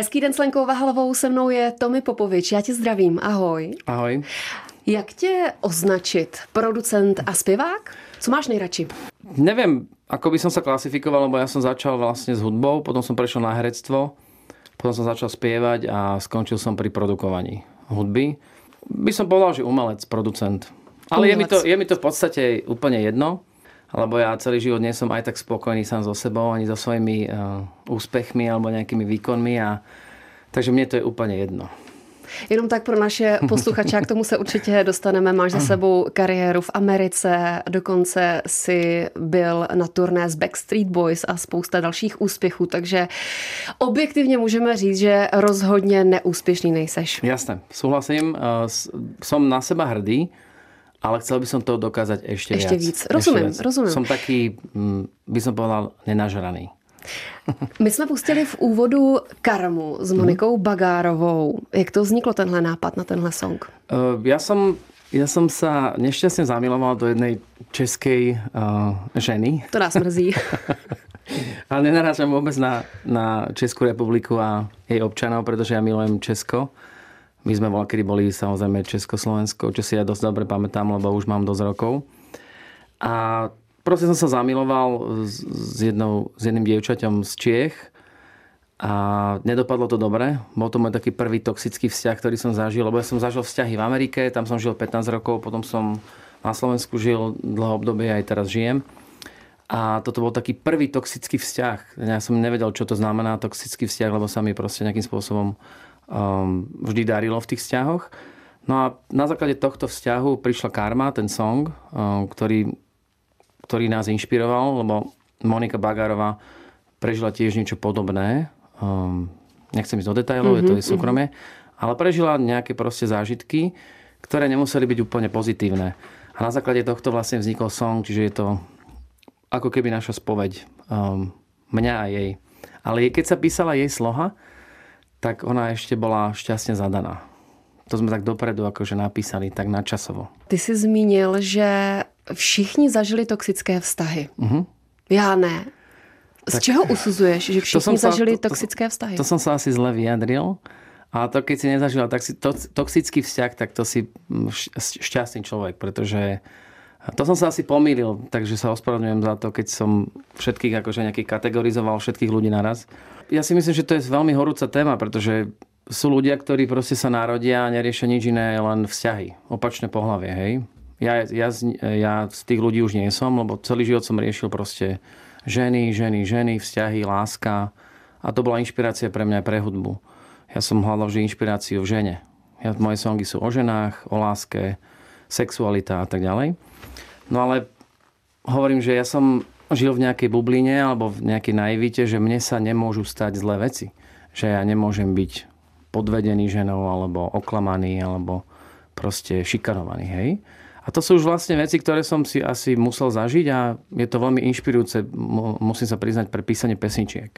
Hezký den s Lenkou Vahalovou, se mnou je Tomi Popovič. Já tě zdravím, ahoj. Ahoj. Jak tě označit? Producent a zpěvák? Co máš nejradši? Neviem, ako by som sa klasifikoval, lebo ja som začal vlastne s hudbou, potom som prešiel na herectvo, potom som začal spievať a skončil som pri produkovaní hudby. By som povedal, že umelec, producent. Ale je mi, to, je mi to v podstate úplne jedno, lebo ja celý život nie som aj tak spokojný sám so sebou, ani so svojimi uh, úspechmi alebo nejakými výkonmi. A, takže mne to je úplne jedno. Jenom tak pro naše posluchače, k tomu se určitě dostaneme. Máš za sebou kariéru v Americe, dokonce si byl na turné z Backstreet Boys a spousta dalších úspěchů, takže objektivně můžeme říct, že rozhodně neúspěšný nejseš. Jasné, súhlasím. Som na seba hrdý, ale chcel by som to dokázať ešte, ešte viac. víc. Rozumím, ešte viac. rozumím. Som taký, mm, by som povedal, nenažraný. My jsme pustili v úvodu Karmu s Monikou Bagárovou. Jak to vzniklo tenhle nápad na tenhle song? Uh, ja som ja som sa nešťastne zamiloval do jednej českej uh, ženy. To nás mrzí. Ale nenarážam vôbec na, na Českú republiku a jej občanov, pretože ja milujem Česko. My sme bola, boli samozrejme Československo, čo si ja dosť dobre pamätám, lebo už mám dosť rokov. A proste som sa zamiloval s, jednou, s jedným dievčaťom z Čiech a nedopadlo to dobre. Bol to môj taký prvý toxický vzťah, ktorý som zažil, lebo ja som zažil vzťahy v Amerike, tam som žil 15 rokov, potom som na Slovensku žil dlho obdobie, aj teraz žijem. A toto bol taký prvý toxický vzťah. Ja som nevedel, čo to znamená toxický vzťah, lebo sa mi proste nejakým spôsobom um, vždy darilo v tých vzťahoch. No a na základe tohto vzťahu prišla Karma, ten song, um, ktorý ktorý nás inšpiroval, lebo Monika Bagárová prežila tiež niečo podobné. Um, nechcem ísť do detajlov, mm-hmm, je to je mhm, súkromie, mm-hmm. ale prežila nejaké proste zážitky, ktoré nemuseli byť úplne pozitívne. A na základe tohto vlastne vznikol song, čiže je to ako keby naša spoveď um, mňa a jej. Ale keď sa písala jej sloha, tak ona ešte bola šťastne zadaná. To sme tak dopredu akože napísali, tak nadčasovo. Ty si zmínil, že všichni zažili toxické vztahy. Uh-huh. Já ne. Z tak, čeho usuzuješ, že všichni sa, zažili to, toxické vztahy? To, to som sa asi zle vyjadril. A to, keď si nezažila to, toxický vzťah, tak to si šťastný človek, pretože to som sa asi pomýlil, takže sa ospravedlňujem za to, keď som všetkých akože nejakých kategorizoval, všetkých ľudí naraz. Ja si myslím, že to je veľmi horúca téma, pretože sú ľudia, ktorí proste sa narodia a neriešia nič iné, len vzťahy. Opačné pohlavie, hej ja, ja, ja z tých ľudí už nie som, lebo celý život som riešil proste ženy, ženy, ženy, vzťahy, láska. A to bola inšpirácia pre mňa pre hudbu. Ja som hľadal vždy inšpiráciu v žene. Ja, moje songy sú o ženách, o láske, sexualita a tak ďalej. No ale hovorím, že ja som žil v nejakej bubline alebo v nejakej naivite, že mne sa nemôžu stať zlé veci. Že ja nemôžem byť podvedený ženou alebo oklamaný alebo proste šikanovaný, hej. A to sú už vlastne veci, ktoré som si asi musel zažiť a je to veľmi inšpirujúce, musím sa priznať, pre písanie pesničiek.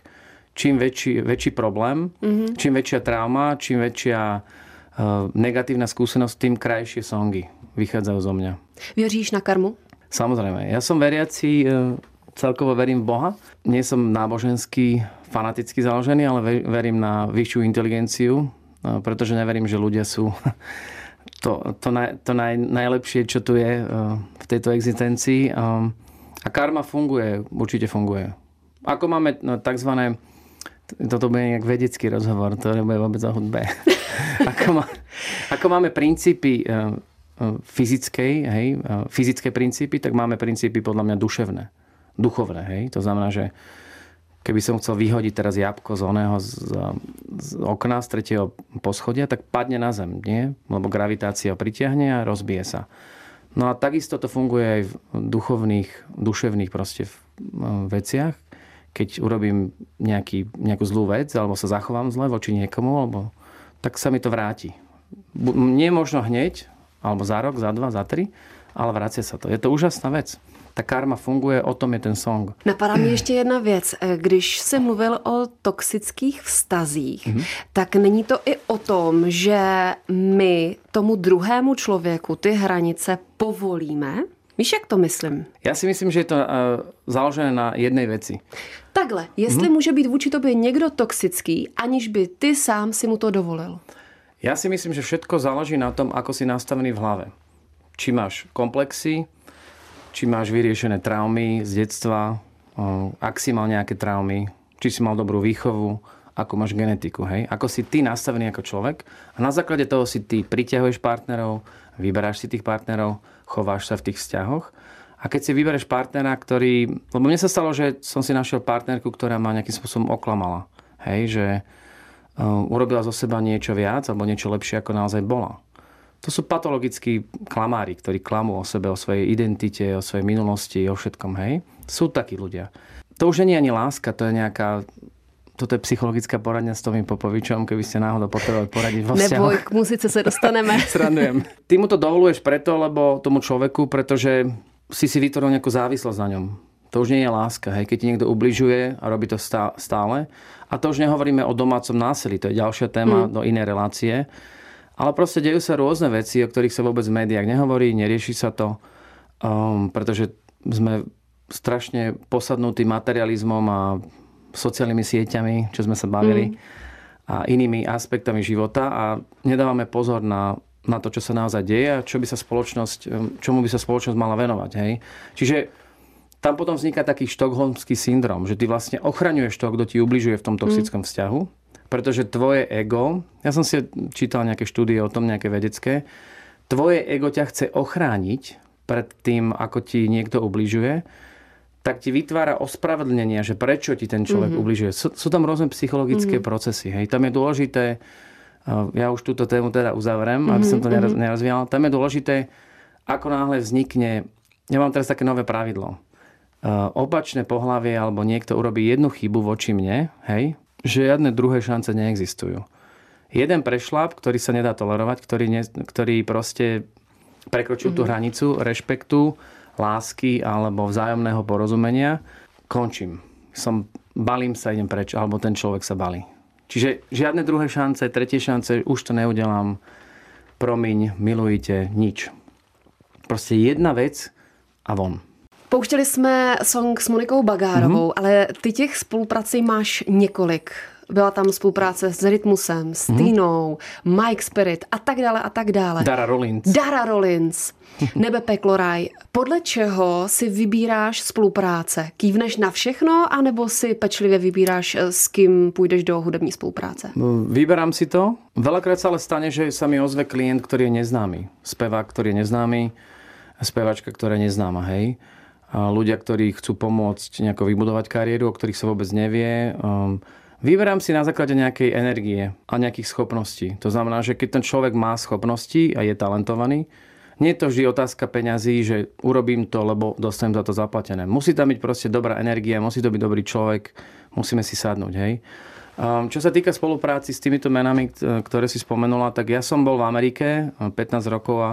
Čím väčší, väčší problém, mm-hmm. čím väčšia trauma, čím väčšia uh, negatívna skúsenosť, tým krajšie songy vychádzajú zo mňa. Věříš na karmu? Samozrejme. Ja som veriaci, uh, celkovo verím v Boha. Nie som náboženský, fanaticky založený, ale verím na vyššiu inteligenciu, uh, pretože neverím, že ľudia sú to, to, naj, to naj, najlepšie, čo tu je uh, v tejto existencii. A karma funguje, určite funguje. Ako máme no, tzv. Toto bude nejak vedecký rozhovor, to nebude vôbec o hudbe. ako, má, ako máme princípy fyzickej, hej, uh, fyzické princípy, tak máme princípy podľa mňa duševné, duchovné. Hej. To znamená, že keby som chcel vyhodiť teraz jabko z oného z, z okna z tretieho poschodia, tak padne na zem, nie? Lebo gravitácia pritiahne a rozbije sa. No a takisto to funguje aj v duchovných, duševných proste veciach. Keď urobím nejaký, nejakú zlú vec, alebo sa zachovám zle voči niekomu, alebo, tak sa mi to vráti. Nie možno hneď, alebo za rok, za dva, za tri, ale vracia sa to. Je to úžasná vec ta karma funguje, o tom je ten song. Napadá mě ještě jedna věc. Když jsi mluvil o toxických vztazích, mm-hmm. tak není to i o tom, že my tomu druhému člověku ty hranice povolíme? Víš, jak to myslím? Já si myslím, že je to uh, založené na jednej veci. Takhle, jestli mm-hmm. může být vůči tobě někdo toxický, aniž by ty sám si mu to dovolil? Ja si myslím, že všetko záleží na tom, ako si nastavený v hlave. Či máš komplexy, či máš vyriešené traumy z detstva, ak si mal nejaké traumy, či si mal dobrú výchovu, ako máš genetiku, hej? Ako si ty nastavený ako človek a na základe toho si ty priťahuješ partnerov, vyberáš si tých partnerov, chováš sa v tých vzťahoch a keď si vybereš partnera, ktorý... Lebo mne sa stalo, že som si našiel partnerku, ktorá ma nejakým spôsobom oklamala. Hej, že urobila zo seba niečo viac alebo niečo lepšie, ako naozaj bola. To sú patologickí klamári, ktorí klamú o sebe, o svojej identite, o svojej minulosti, o všetkom. Hej. Sú takí ľudia. To už nie je ani láska, to je nejaká toto je psychologická poradňa s Tomým Popovičom, keby ste náhodou potrebovali poradiť vo vzťahoch. Neboj, k muzice sa dostaneme. Srandujem. Ty mu to dovoluješ preto, lebo tomu človeku, pretože si si vytvoril nejakú závislosť na ňom. To už nie je láska, hej, keď ti niekto ubližuje a robí to stále. A to už nehovoríme o domácom násilí, to je ďalšia téma mm. do inej relácie. Ale proste dejú sa rôzne veci, o ktorých sa vôbec v médiách nehovorí, nerieši sa to, um, pretože sme strašne posadnutí materializmom a sociálnymi sieťami, čo sme sa bavili, mm. a inými aspektami života a nedávame pozor na na to, čo sa naozaj deje a čo by sa spoločnosť, čomu by sa spoločnosť mala venovať. Hej? Čiže tam potom vzniká taký štokholmský syndrom, že ty vlastne ochraňuješ toho, kto ti ubližuje v tom toxickom mm. vzťahu, pretože tvoje ego, ja som si čítal nejaké štúdie o tom, nejaké vedecké, tvoje ego ťa chce ochrániť pred tým, ako ti niekto ubližuje, tak ti vytvára ospravedlnenia, že prečo ti ten človek mm-hmm. ubližuje. Sú, sú tam rôzne psychologické mm-hmm. procesy. Hej. Tam je dôležité ja už túto tému teda uzavrem, mm-hmm, aby som to mm-hmm. nerazvíjal. Tam je dôležité, ako náhle vznikne, ja mám teraz také nové pravidlo. Opačné pohlavie alebo niekto urobí jednu chybu voči mne, hej, že žiadne druhé šance neexistujú. Jeden prešlap, ktorý sa nedá tolerovať, ktorý, ne, ktorý proste prekročil mm-hmm. tú mhm. hranicu rešpektu, lásky alebo vzájomného porozumenia, končím. Som, balím sa, idem preč, alebo ten človek sa balí. Čiže žiadne druhé šance, tretie šance, už to neudelám. Promiň, milujte, nič. Prostě jedna vec a von. Pouštěli jsme song s Monikou Bagárovou, mm-hmm. ale ty těch spoluprací máš několik. Byla tam spolupráce s Rytmusem, s mm-hmm. Týnou, Mike Spirit a tak dále a tak dále. Dara Rollins. Dara Rollins. Nebe peklo raj. Podle čeho si vybíráš spolupráce? Kývneš na všechno, anebo si pečlivě vybíráš, eh, s kým půjdeš do hudební spolupráce? No, vyberám si to. Veľakrát sa ale stane, že sa mi ozve klient, ktorý je neznámy. Spevák, ktorý je neznámy. Spevačka, ktorá je neznáma, hej. Ľudia, ktorí chcú pomôcť nejako vybudovať kariéru, o ktorých sa vôbec nevie. Um, vyberám si na základe nejakej energie a nejakých schopností. To znamená, že keď ten človek má schopnosti a je talentovaný, nie je to vždy otázka peňazí, že urobím to, lebo dostanem za to zaplatené. Musí tam byť proste dobrá energia, musí to byť dobrý človek, musíme si sadnúť, hej. Čo sa týka spolupráci s týmito menami, ktoré si spomenula, tak ja som bol v Amerike 15 rokov a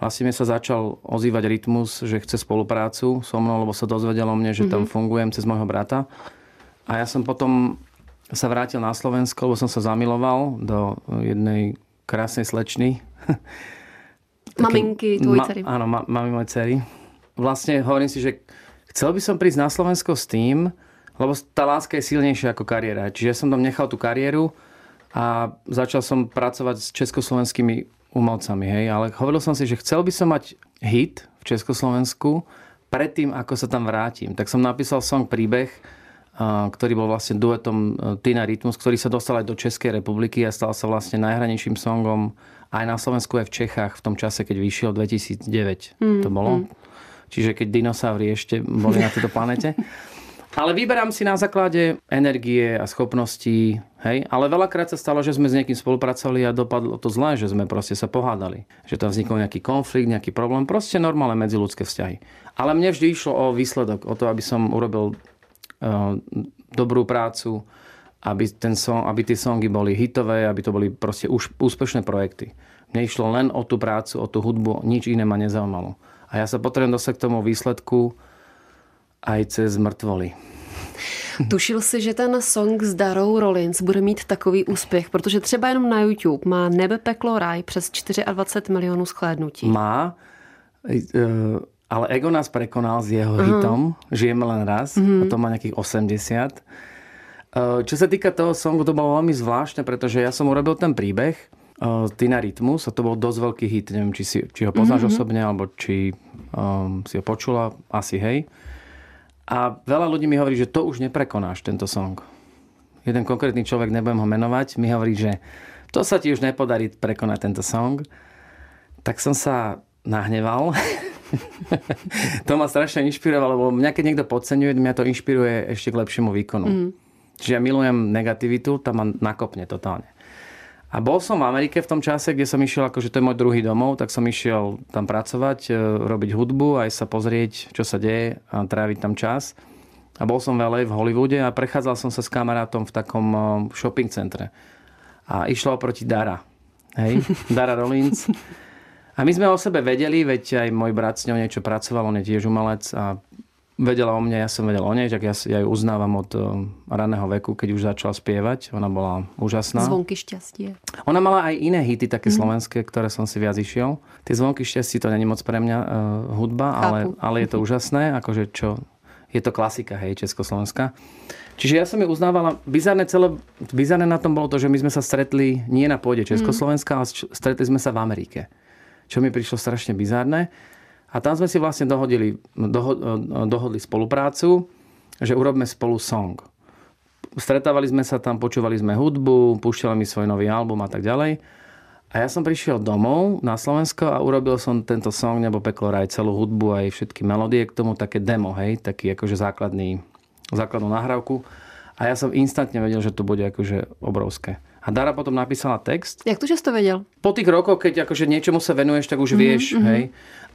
vlastne sa začal ozývať rytmus, že chce spoluprácu so mnou, lebo sa dozvedel o mne, že tam mhm. fungujem cez môjho brata. A ja som potom sa vrátil na Slovensko, lebo som sa zamiloval do jednej krásnej slečny, Maminky tvojej dcery. áno, ma, mami mojej dcery. Vlastne hovorím si, že chcel by som prísť na Slovensko s tým, lebo tá láska je silnejšia ako kariéra. Čiže ja som tam nechal tú kariéru a začal som pracovať s československými umelcami. Hej? Ale hovoril som si, že chcel by som mať hit v Československu predtým, ako sa tam vrátim. Tak som napísal song Príbeh, ktorý bol vlastne duetom e, Tina Rytmus, ktorý sa dostal aj do Českej republiky a stal sa vlastne najhranejším songom aj na Slovensku, aj v Čechách v tom čase, keď vyšiel 2009. Mm, to bolo. Mm. Čiže keď dinosauri ešte boli na tejto planete. Ale vyberám si na základe energie a schopností, hej. Ale veľakrát sa stalo, že sme s niekým spolupracovali a dopadlo to zle, že sme proste sa pohádali. Že tam vznikol nejaký konflikt, nejaký problém. Proste normálne medziludské vzťahy. Ale mne vždy išlo o výsledok, o to, aby som urobil uh, dobrú prácu, aby, ten song, aby tie songy boli hitové, aby to boli proste už úspešné projekty. Mne išlo len o tú prácu, o tú hudbu, nič iné ma nezaujímalo. A ja sa potrebujem dostať k tomu výsledku aj cez mrtvoly. Tušil si, že ten song s Darou Rollins bude mít takový úspěch, protože třeba jenom na YouTube má Nebe, peklo, raj přes 24 milionů shlédnutí. Má, e, ale Ego nás prekonal s jeho uh-huh. hitom Žijeme len raz. Uh-huh. A to má nejakých 80. Čo sa týka toho songu, to bolo veľmi zvláštne, pretože ja som urobil ten príbeh Tina Rytmus a to bol dosť veľký hit. Neviem, či, si, či ho poznáš mm-hmm. osobne, alebo či um, si ho počula. Asi hej. A veľa ľudí mi hovorí, že to už neprekonáš, tento song. Jeden konkrétny človek, nebudem ho menovať, mi hovorí, že to sa ti už nepodarí prekonať tento song. Tak som sa nahneval. to ma strašne inšpirovalo, lebo mňa keď niekto podceňuje, mňa to inšpiruje ešte k lepšiemu výkonu. Mm. Čiže ja milujem negativitu, tam ma nakopne totálne. A bol som v Amerike v tom čase, kde som išiel, akože to je môj druhý domov, tak som išiel tam pracovať, e, robiť hudbu, aj sa pozrieť, čo sa deje a tráviť tam čas. A bol som veľa v Hollywoode a prechádzal som sa s kamarátom v takom e, shopping centre. A išlo oproti Dara. Hej? Dara Rollins. A my sme o sebe vedeli, veď aj môj brat s ňou niečo pracoval, on je tiež umelec a vedela o mne, ja som vedel o nej, tak ja, ja ju uznávam od uh, raného veku, keď už začala spievať. Ona bola úžasná. Zvonky šťastie. Ona mala aj iné hity, také mm. slovenské, ktoré som si viac išiel. Tie zvonky šťastie to není moc pre mňa uh, hudba, ale, ale je to úžasné, akože čo, je to klasika, hej, Československá. Čiže ja som ju uznávala, bizarné, celé, bizarné na tom bolo to, že my sme sa stretli nie na pôde Československa, mm. ale stretli sme sa v Amerike. Čo mi prišlo strašne bizarné. A tam sme si vlastne dohodili, doho, dohodli spoluprácu, že urobme spolu song. Stretávali sme sa tam, počúvali sme hudbu, púšťali mi svoj nový album a tak ďalej. A ja som prišiel domov na Slovensko a urobil som tento song Nebo peklo raj, celú hudbu aj všetky melódie k tomu také demo, hej, taký akože základný, základnú nahrávku. A ja som instantne vedel, že to bude akože obrovské. A Dara potom napísala text. Jak to, že si to vedel? Po tých rokoch, keď akože niečomu sa venuješ, tak už mm-hmm, vieš, mm-hmm. hej.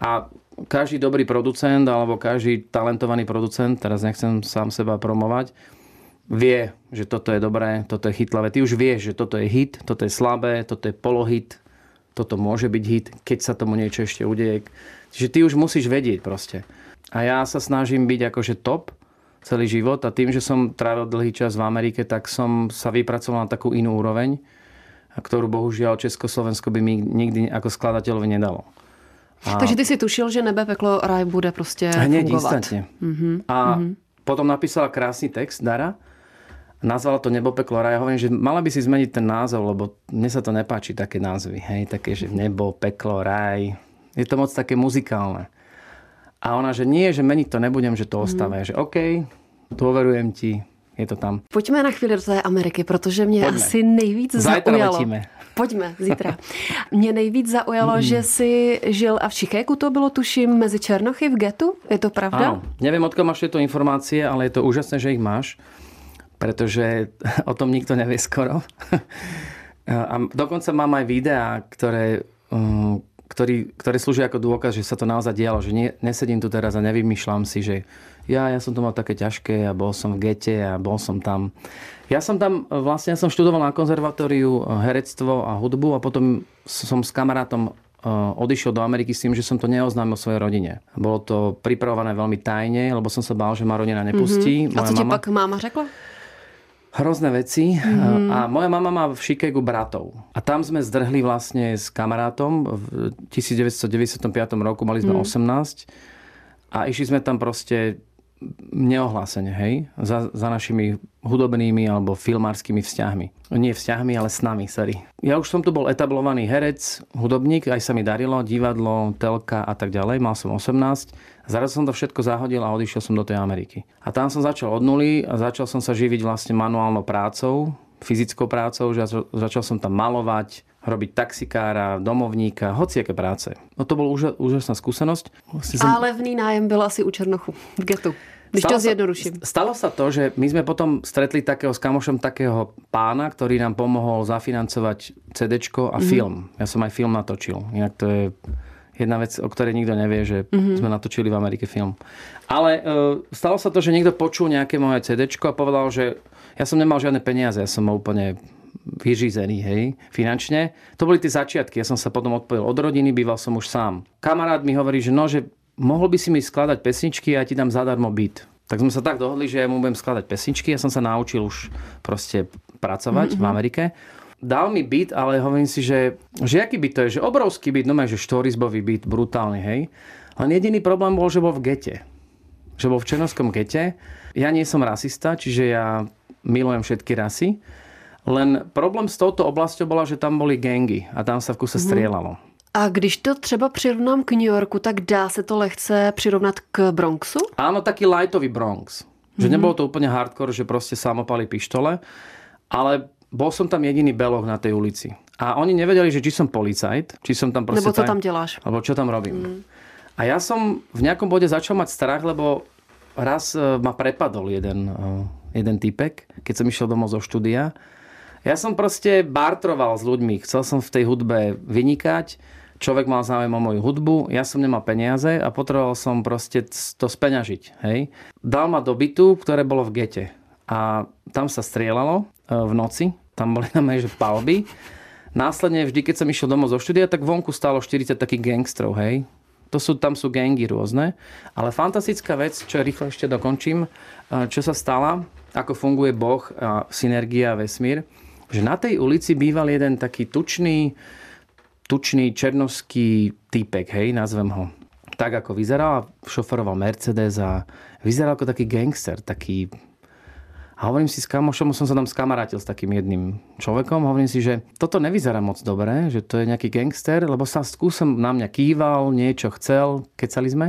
A každý dobrý producent alebo každý talentovaný producent, teraz nechcem sám seba promovať, vie, že toto je dobré, toto je chytlavé. Ty už vieš, že toto je hit, toto je slabé, toto je polohit, toto môže byť hit, keď sa tomu niečo ešte udeje. Čiže ty už musíš vedieť proste. A ja sa snažím byť akože top celý život a tým, že som trávil dlhý čas v Amerike, tak som sa vypracoval na takú inú úroveň, ktorú bohužiaľ Československo by mi nikdy ako skladateľovi nedalo. A... Takže ty si tušil, že nebe, peklo, raj bude prostě Hneď instantne. Uh-huh. A uh-huh. potom napísala krásny text Dara. Nazvala to Nebo, peklo, raj. Ja hovorím, že mala by si zmeniť ten názov, lebo mne sa to nepáči, také názvy. Hej? Také, že nebo, peklo, raj. Je to moc také muzikálne. A ona, že nie, že meniť to nebudem, že to ostáva. Uh-huh. Že OK, dôverujem ti, je to tam. Pojďme na chvíli do té Ameriky, protože mě Pojďme. asi nejvíc Zajtra zaujalo. Letíme. Pojďme, zítra. Mě nejvíc zaujalo, mm. že si žil a v Chicagu to bylo, tuším, mezi Černochy v getu. Je to pravda? Áno. Neviem, odkiaľ máš tieto informácie, ale je to úžasné, že ich máš, pretože o tom nikto nevie skoro. A dokonca mám aj videá, ktoré, um, ktorý, ktoré slúžia ako dôkaz, že sa to naozaj dialo, že nie, nesedím tu teraz a nevymýšľam si, že ja, ja som to mal také ťažké a bol som v gete a bol som tam. Ja som tam, vlastne ja som študoval na konzervatóriu eh, herectvo a hudbu a potom som s kamarátom eh, odišiel do Ameriky s tým, že som to neoznámil svojej rodine. Bolo to pripravované veľmi tajne, lebo som sa bál, že ma rodina nepustí. Mm-hmm. A co ti pak máma řekla? Hrozné veci. Mm-hmm. A moja mama má v Chicagu bratov. A tam sme zdrhli vlastne s kamarátom v 1995 roku, mali sme mm. 18. A išli sme tam proste neohlásene, hej, za, za našimi hudobnými alebo filmárskymi vzťahmi. Nie vzťahmi, ale s nami, sorry. Ja už som tu bol etablovaný herec, hudobník, aj sa mi darilo, divadlo, telka a tak ďalej. Mal som 18. Zaraz som to všetko zahodil a odišiel som do tej Ameriky. A tam som začal od nuly a začal som sa živiť vlastne manuálnou prácou, fyzickou prácou, že začal som tam malovať, robiť taxikára, domovníka, hociaké práce. No to bol úža, úžasná skúsenosť. Vlastne som... A levný nájem byl asi u Černochu v getu. Když stalo to zjednoduším. Sa, stalo sa to, že my sme potom stretli takého s kamošom takého pána, ktorý nám pomohol zafinancovať CD a mm-hmm. film. Ja som aj film natočil. Inak to je jedna vec, o ktorej nikto nevie, že mm-hmm. sme natočili v Amerike film. Ale uh, stalo sa to, že niekto počul nejaké moje CD a povedal, že ja som nemal žiadne peniaze, ja som úplne vyžizený, hej, finančne. To boli tie začiatky. Ja som sa potom odpojil od rodiny, býval som už sám. Kamarát mi hovorí, že no, že mohol by si mi skladať pesničky a ja ti dám zadarmo byt. Tak sme sa tak dohodli, že ja mu budem skladať pesničky. Ja som sa naučil už proste pracovať mm-hmm. v Amerike. Dal mi byt, ale hovorím si, že, že aký byt to je? Že obrovský byt, no že štorizbový byt, brutálny, hej. Len jediný problém bol, že bol v gete. Že bol v černovskom gete. Ja nie som rasista, čiže ja milujem všetky rasy. Len problém s touto oblasťou bola, že tam boli gangy a tam sa v kuse mm-hmm. A když to třeba přirovnám k New Yorku, tak dá se to lehce přirovnat k Bronxu? Áno, taký lightový Bronx. Že mm-hmm. nebolo to úplne hardcore, že proste samopali pištole, ale bol som tam jediný beloch na tej ulici. A oni nevedeli, že či som policajt, či som tam proste... Nebo co tam deláš. Alebo čo tam robím. Mm. A ja som v nejakom bode začal mať strach, lebo raz e, ma prepadol jeden, e, jeden typek, keď som išiel domov zo štúdia. Ja som proste bartroval s ľuďmi. Chcel som v tej hudbe vynikať. Človek mal záujem o moju hudbu, ja som nemal peniaze a potreboval som proste to speňažiť. Hej. Dal ma do bytu, ktoré bolo v gete. A tam sa strieľalo e, v noci. Tam boli na že palby. Následne vždy, keď som išiel domov zo štúdia, tak vonku stálo 40 takých gangstrov, hej. To sú, tam sú gangy rôzne. Ale fantastická vec, čo rýchlo ešte dokončím, e, čo sa stala, ako funguje Boh, a synergia a vesmír, že na tej ulici býval jeden taký tučný, tučný černovský týpek, hej, nazvem ho. Tak ako vyzeral, šoferoval Mercedes a vyzeral ako taký gangster, taký a hovorím si s kamošom, som sa tam skamarátil s takým jedným človekom. Hovorím si, že toto nevyzerá moc dobre, že to je nejaký gangster, lebo sa skúsom na mňa kýval, niečo chcel, kecali sme.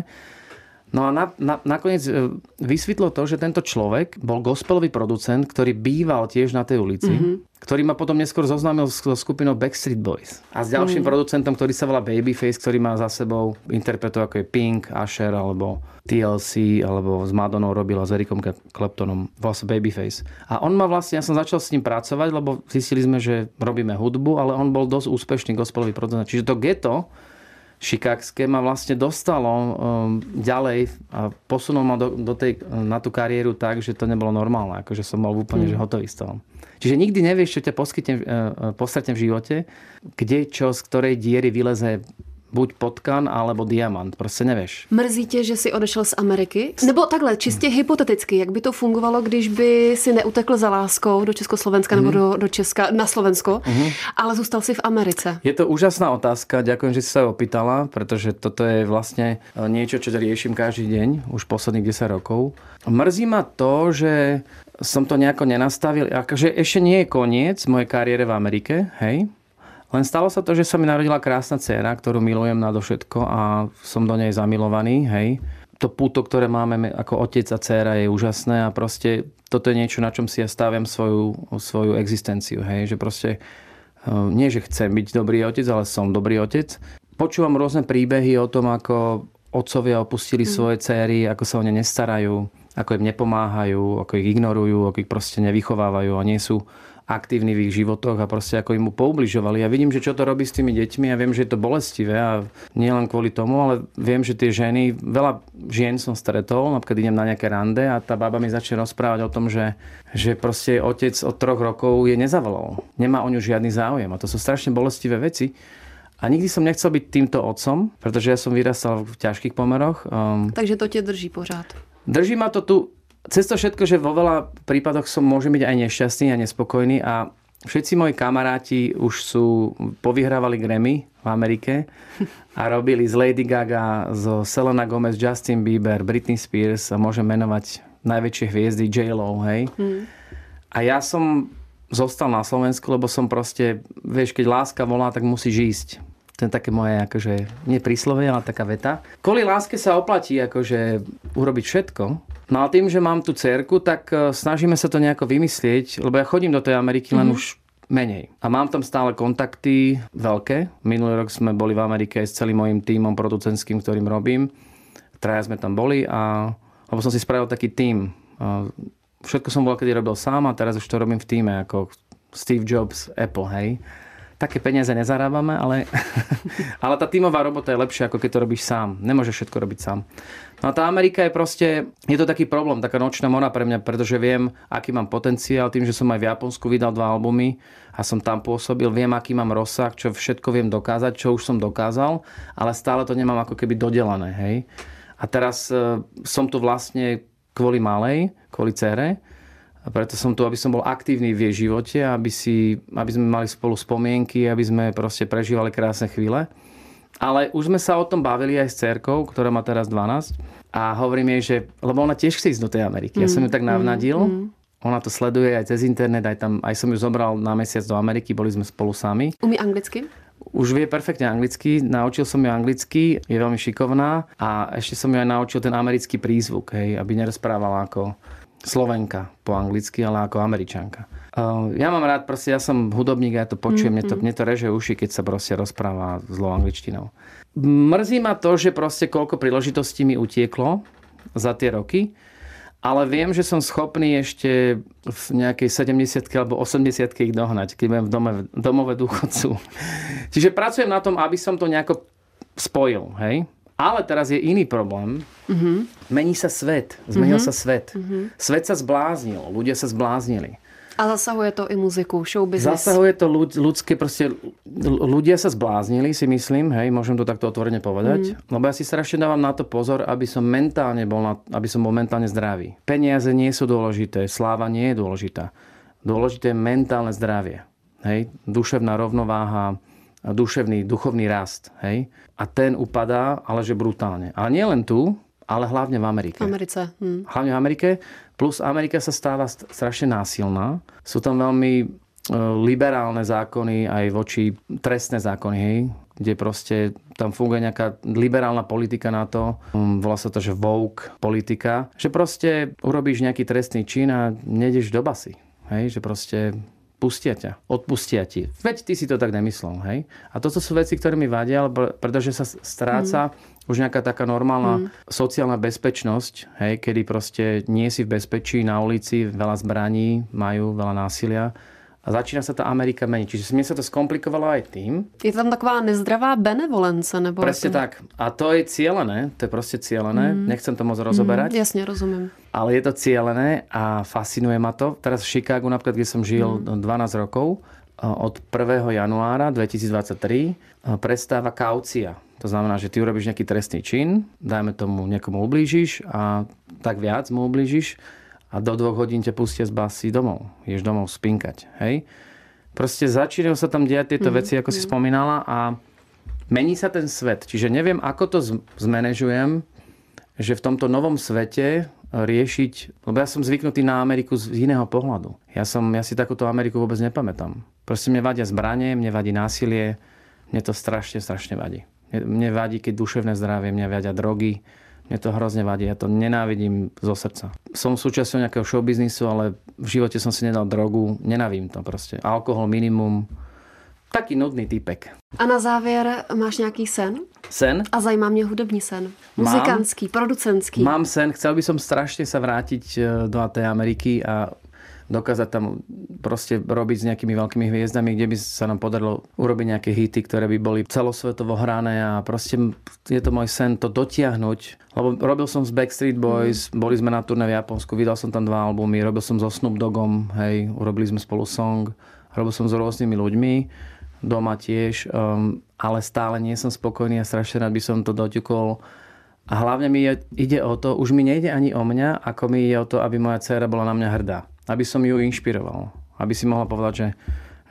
No a na, na, nakoniec e, vysvetlo to, že tento človek bol gospelový producent, ktorý býval tiež na tej ulici, mm-hmm. ktorý ma potom neskôr zoznámil s skupinou Backstreet Boys. A s ďalším mm-hmm. producentom, ktorý sa volá Babyface, ktorý má za sebou interpretov ako je Pink, Asher alebo TLC, alebo s Madonou robila s Ericom Claptonom, vlastne Babyface. A on ma vlastne, ja som začal s ním pracovať, lebo zistili sme, že robíme hudbu, ale on bol dosť úspešný gospelový producent. Čiže to geto, šikákske ma vlastne dostalo um, ďalej a posunul ma do, do tej, na tú kariéru tak, že to nebolo normálne. Akože som bol úplne mm. že hotový z toho. Čiže nikdy nevieš, čo ťa poskytne, uh, postretne v živote, kde čo z ktorej diery vyleze buď potkan alebo diamant. Prostě nevíš. Mrzí tě, že jsi odešel z Ameriky? Nebo takhle, čistě hmm. hypoteticky, jak by to fungovalo, když by si neutekl za láskou do Československa hmm. nebo do, do Česka, na Slovensko, hmm. ale zůstal si v Americe? Je to úžasná otázka, ďakujem, že si sa opýtala, pretože toto je vlastne e, niečo, čo riešim každý deň, už posledných 10 rokov. Mrzí ma to, že som to nejako nenastavil, akože ešte nie je koniec mojej kariére v Amerike, hej, len stalo sa to, že sa mi narodila krásna dcera, ktorú milujem nadovšetko a som do nej zamilovaný, hej. To puto, ktoré máme ako otec a dcera je úžasné a proste toto je niečo, na čom si ja staviam svoju, svoju existenciu, hej. Že proste e, nie, že chcem byť dobrý otec, ale som dobrý otec. Počúvam rôzne príbehy o tom, ako otcovia opustili mm. svoje céry, ako sa o ne nestarajú, ako im nepomáhajú, ako ich ignorujú, ako ich proste nevychovávajú a nie sú aktívni v ich životoch a proste ako im mu poubližovali. Ja vidím, že čo to robí s tými deťmi a viem, že je to bolestivé a nie len kvôli tomu, ale viem, že tie ženy, veľa žien som stretol, napríklad idem na nejaké rande a tá baba mi začne rozprávať o tom, že, že proste otec od troch rokov je nezavolal. Nemá o ňu žiadny záujem a to sú strašne bolestivé veci. A nikdy som nechcel byť týmto otcom, pretože ja som vyrastal v ťažkých pomeroch. Um, Takže to tě drží pořád. Drží ma to tu cez to všetko, že vo veľa prípadoch som môže byť aj nešťastný a nespokojný a všetci moji kamaráti už sú, povyhrávali Grammy v Amerike a robili z Lady Gaga, zo Selena Gomez, Justin Bieber, Britney Spears a môžem menovať najväčšie hviezdy J-Lo, hej. Mm. A ja som zostal na Slovensku, lebo som proste, vieš, keď láska volá, tak musíš ísť. To je také moje, akože, nie príslovie, ale taká veta. Kvôli láske sa oplatí, akože, urobiť všetko. No a tým, že mám tú cerku, tak e, snažíme sa to nejako vymyslieť, lebo ja chodím do tej Ameriky len mm-hmm. už menej. A mám tam stále kontakty veľké. Minulý rok sme boli v Amerike s celým mojim tímom producentským, ktorým robím. Traja sme tam boli a lebo som si spravil taký tím. Všetko som bol kedy robil sám a teraz už to robím v týme, ako Steve Jobs, Apple, hej také peniaze nezarábame, ale, ale tá tímová robota je lepšia, ako keď to robíš sám. Nemôžeš všetko robiť sám. No a tá Amerika je proste, je to taký problém, taká nočná mora pre mňa, pretože viem, aký mám potenciál, tým, že som aj v Japonsku vydal dva albumy a som tam pôsobil, viem, aký mám rozsah, čo všetko viem dokázať, čo už som dokázal, ale stále to nemám ako keby dodelané, hej. A teraz e, som tu vlastne kvôli malej, kvôli cére, a preto som tu, aby som bol aktívny v jej živote, aby, si, aby sme mali spolu spomienky, aby sme proste prežívali krásne chvíle. Ale už sme sa o tom bavili aj s cerkou, ktorá má teraz 12 a hovorím jej, že, lebo ona tiež chce ísť do tej Ameriky. Ja som ju tak mm, navnadil, mm, mm. ona to sleduje aj cez internet, aj tam, aj som ju zobral na mesiac do Ameriky, boli sme spolu sami. Umí anglicky? Už vie perfektne anglicky, naučil som ju anglicky, je veľmi šikovná a ešte som ju aj naučil ten americký prízvuk, hej, aby nerozprávala ako Slovenka po anglicky, ale ako Američanka. Uh, ja mám rád, proste ja som hudobník a ja to počujem, mm-hmm. mne, to, mne to reže uši, keď sa proste rozpráva zlou angličtinou. Mrzí ma to, že proste koľko príležitostí mi utieklo za tie roky, ale viem, že som schopný ešte v nejakej 70 alebo 80 ich dohnať, keď budem v dome, domove dôchodcu. Čiže pracujem na tom, aby som to nejako spojil, hej? Ale teraz je iný problém. Mm-hmm. Mení sa svet. Zmenil mm-hmm. sa svet. Mm-hmm. Svet sa zbláznil. Ľudia sa zbláznili. A zasahuje to i muziku, show business. Zasahuje to ľud, ľudské, proste ľudia sa zbláznili, si myslím, hej, môžem to takto otvorene povedať. Mm. Lebo ja si strašne dávam na to pozor, aby som mentálne bol, na, aby som bol mentálne zdravý. Peniaze nie sú dôležité, sláva nie je dôležitá. Dôležité je mentálne zdravie. Hej, duševná rovnováha, duševný, duchovný rast. Hej. A ten upadá, ale že brutálne. Ale nie len tu, ale hlavne v Amerike. Americe. Hm. Hlavne v Amerike. Plus Amerika sa stáva strašne násilná. Sú tam veľmi e, liberálne zákony aj voči trestné zákony, hej, kde proste tam funguje nejaká liberálna politika na to, hm, volá sa to, že woke politika, že proste urobíš nejaký trestný čin a nejdeš do basy. Hej, že proste pustia ťa, odpustia ti. Veď ty si to tak nemyslel, hej? A toto sú veci, ktoré mi vadia, pretože sa stráca mm. už nejaká taká normálna mm. sociálna bezpečnosť, hej? Kedy proste nie si v bezpečí na ulici, veľa zbraní, majú veľa násilia a začína sa tá Amerika meniť. Čiže mne sa to skomplikovalo aj tým. Je tam taková nezdravá benevolence? Nebo Presne to... tak. A to je cieľené. To je proste cieľené. Mm. Nechcem to moc rozoberať. Mm, jasne, rozumiem. Ale je to cieľené a fascinuje ma to. Teraz v Chicagu, napríklad, kde som žil mm. 12 rokov, od 1. januára 2023 prestáva kaucia. To znamená, že ty urobíš nejaký trestný čin, dajme tomu, niekomu ublížiš a tak viac mu ublížiš a do dvoch hodín ťa pustia z basy domov. Ješ domov spinkať. Hej? Proste začínajú sa tam diať tieto mm-hmm. veci, ako si mhm. spomínala a mení sa ten svet. Čiže neviem, ako to zmanéžujem, že v tomto novom svete riešiť, lebo ja som zvyknutý na Ameriku z iného pohľadu. Ja, som, ja si takúto Ameriku vôbec nepamätám. Proste mne vadia zbranie, mne vadí násilie, mne to strašne, strašne vadí. Mne, mne vadí, keď duševné zdravie, mne vadia drogy, mne to hrozne vadí, ja to nenávidím zo srdca. Som súčasťou nejakého showbiznisu, ale v živote som si nedal drogu, nenavím to proste. Alkohol minimum, taký nudný typek. A na závěr máš nějaký sen? Sen? A zajímá mě hudobní sen. Muzikantský, producentský. Mám sen, chcel by som strašne sa vrátiť e, do tej Ameriky a dokázať tam proste robiť s nejakými veľkými hviezdami, kde by sa nám podarilo urobiť nejaké hity, ktoré by boli celosvetovo hrané a proste je to môj sen to dotiahnuť. Lebo robil som s Backstreet Boys, mm. boli sme na turné v Japonsku, vydal som tam dva albumy, robil som so Snoop Doggom, hej, urobili sme spolu song, robil som s rôznymi ľuďmi, doma tiež, um, ale stále nie som spokojný a strašne rád by som to doťukol a hlavne mi ide o to, už mi nejde ani o mňa, ako mi ide o to, aby moja dcera bola na mňa hrdá aby som ju inšpiroval. Aby si mohla povedať, že,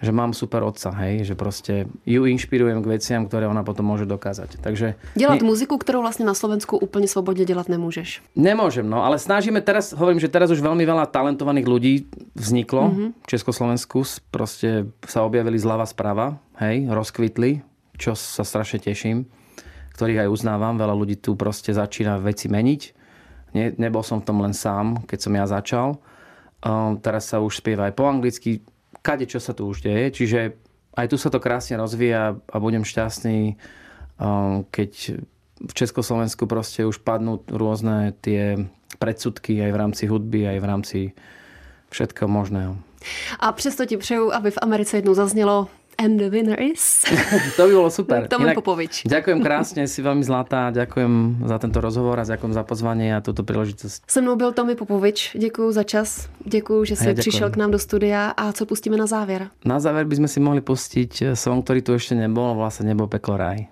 že mám super otca, hej, že proste ju inšpirujem k veciam, ktoré ona potom môže dokázať. Takže, Dělat ne... muziku, ktorú vlastne na Slovensku úplne slobodne delať nemôžeš. Nemôžem, no, ale snažíme teraz, hovorím, že teraz už veľmi veľa talentovaných ľudí vzniklo mm-hmm. v Československu, proste sa objavili zľava sprava, hej, rozkvitli, čo sa strašne teším, ktorých aj uznávam, veľa ľudí tu proste začína veci meniť. Ne, nebol som v tom len sám, keď som ja začal teraz sa už spieva aj po anglicky, kade čo sa tu už deje, čiže aj tu sa to krásne rozvíja a budem šťastný, keď v Československu proste už padnú rôzne tie predsudky aj v rámci hudby, aj v rámci všetkého možného. A přesto ti přeju, aby v Americe jednou zaznělo And the winner is... to by bolo super. Tomi Popovič. Ďakujem krásne, si veľmi zlatá. Ďakujem za tento rozhovor a ďakujem za pozvanie a túto príležitosť. Se mnou byl Tomi Popovič. Děkuji za čas. Děkuji, že si ja přišel k nám do studia. A co pustíme na záver? Na záver by sme si mohli pustiť song, ktorý tu ešte nebol, vlastne nebol Peklo Raj.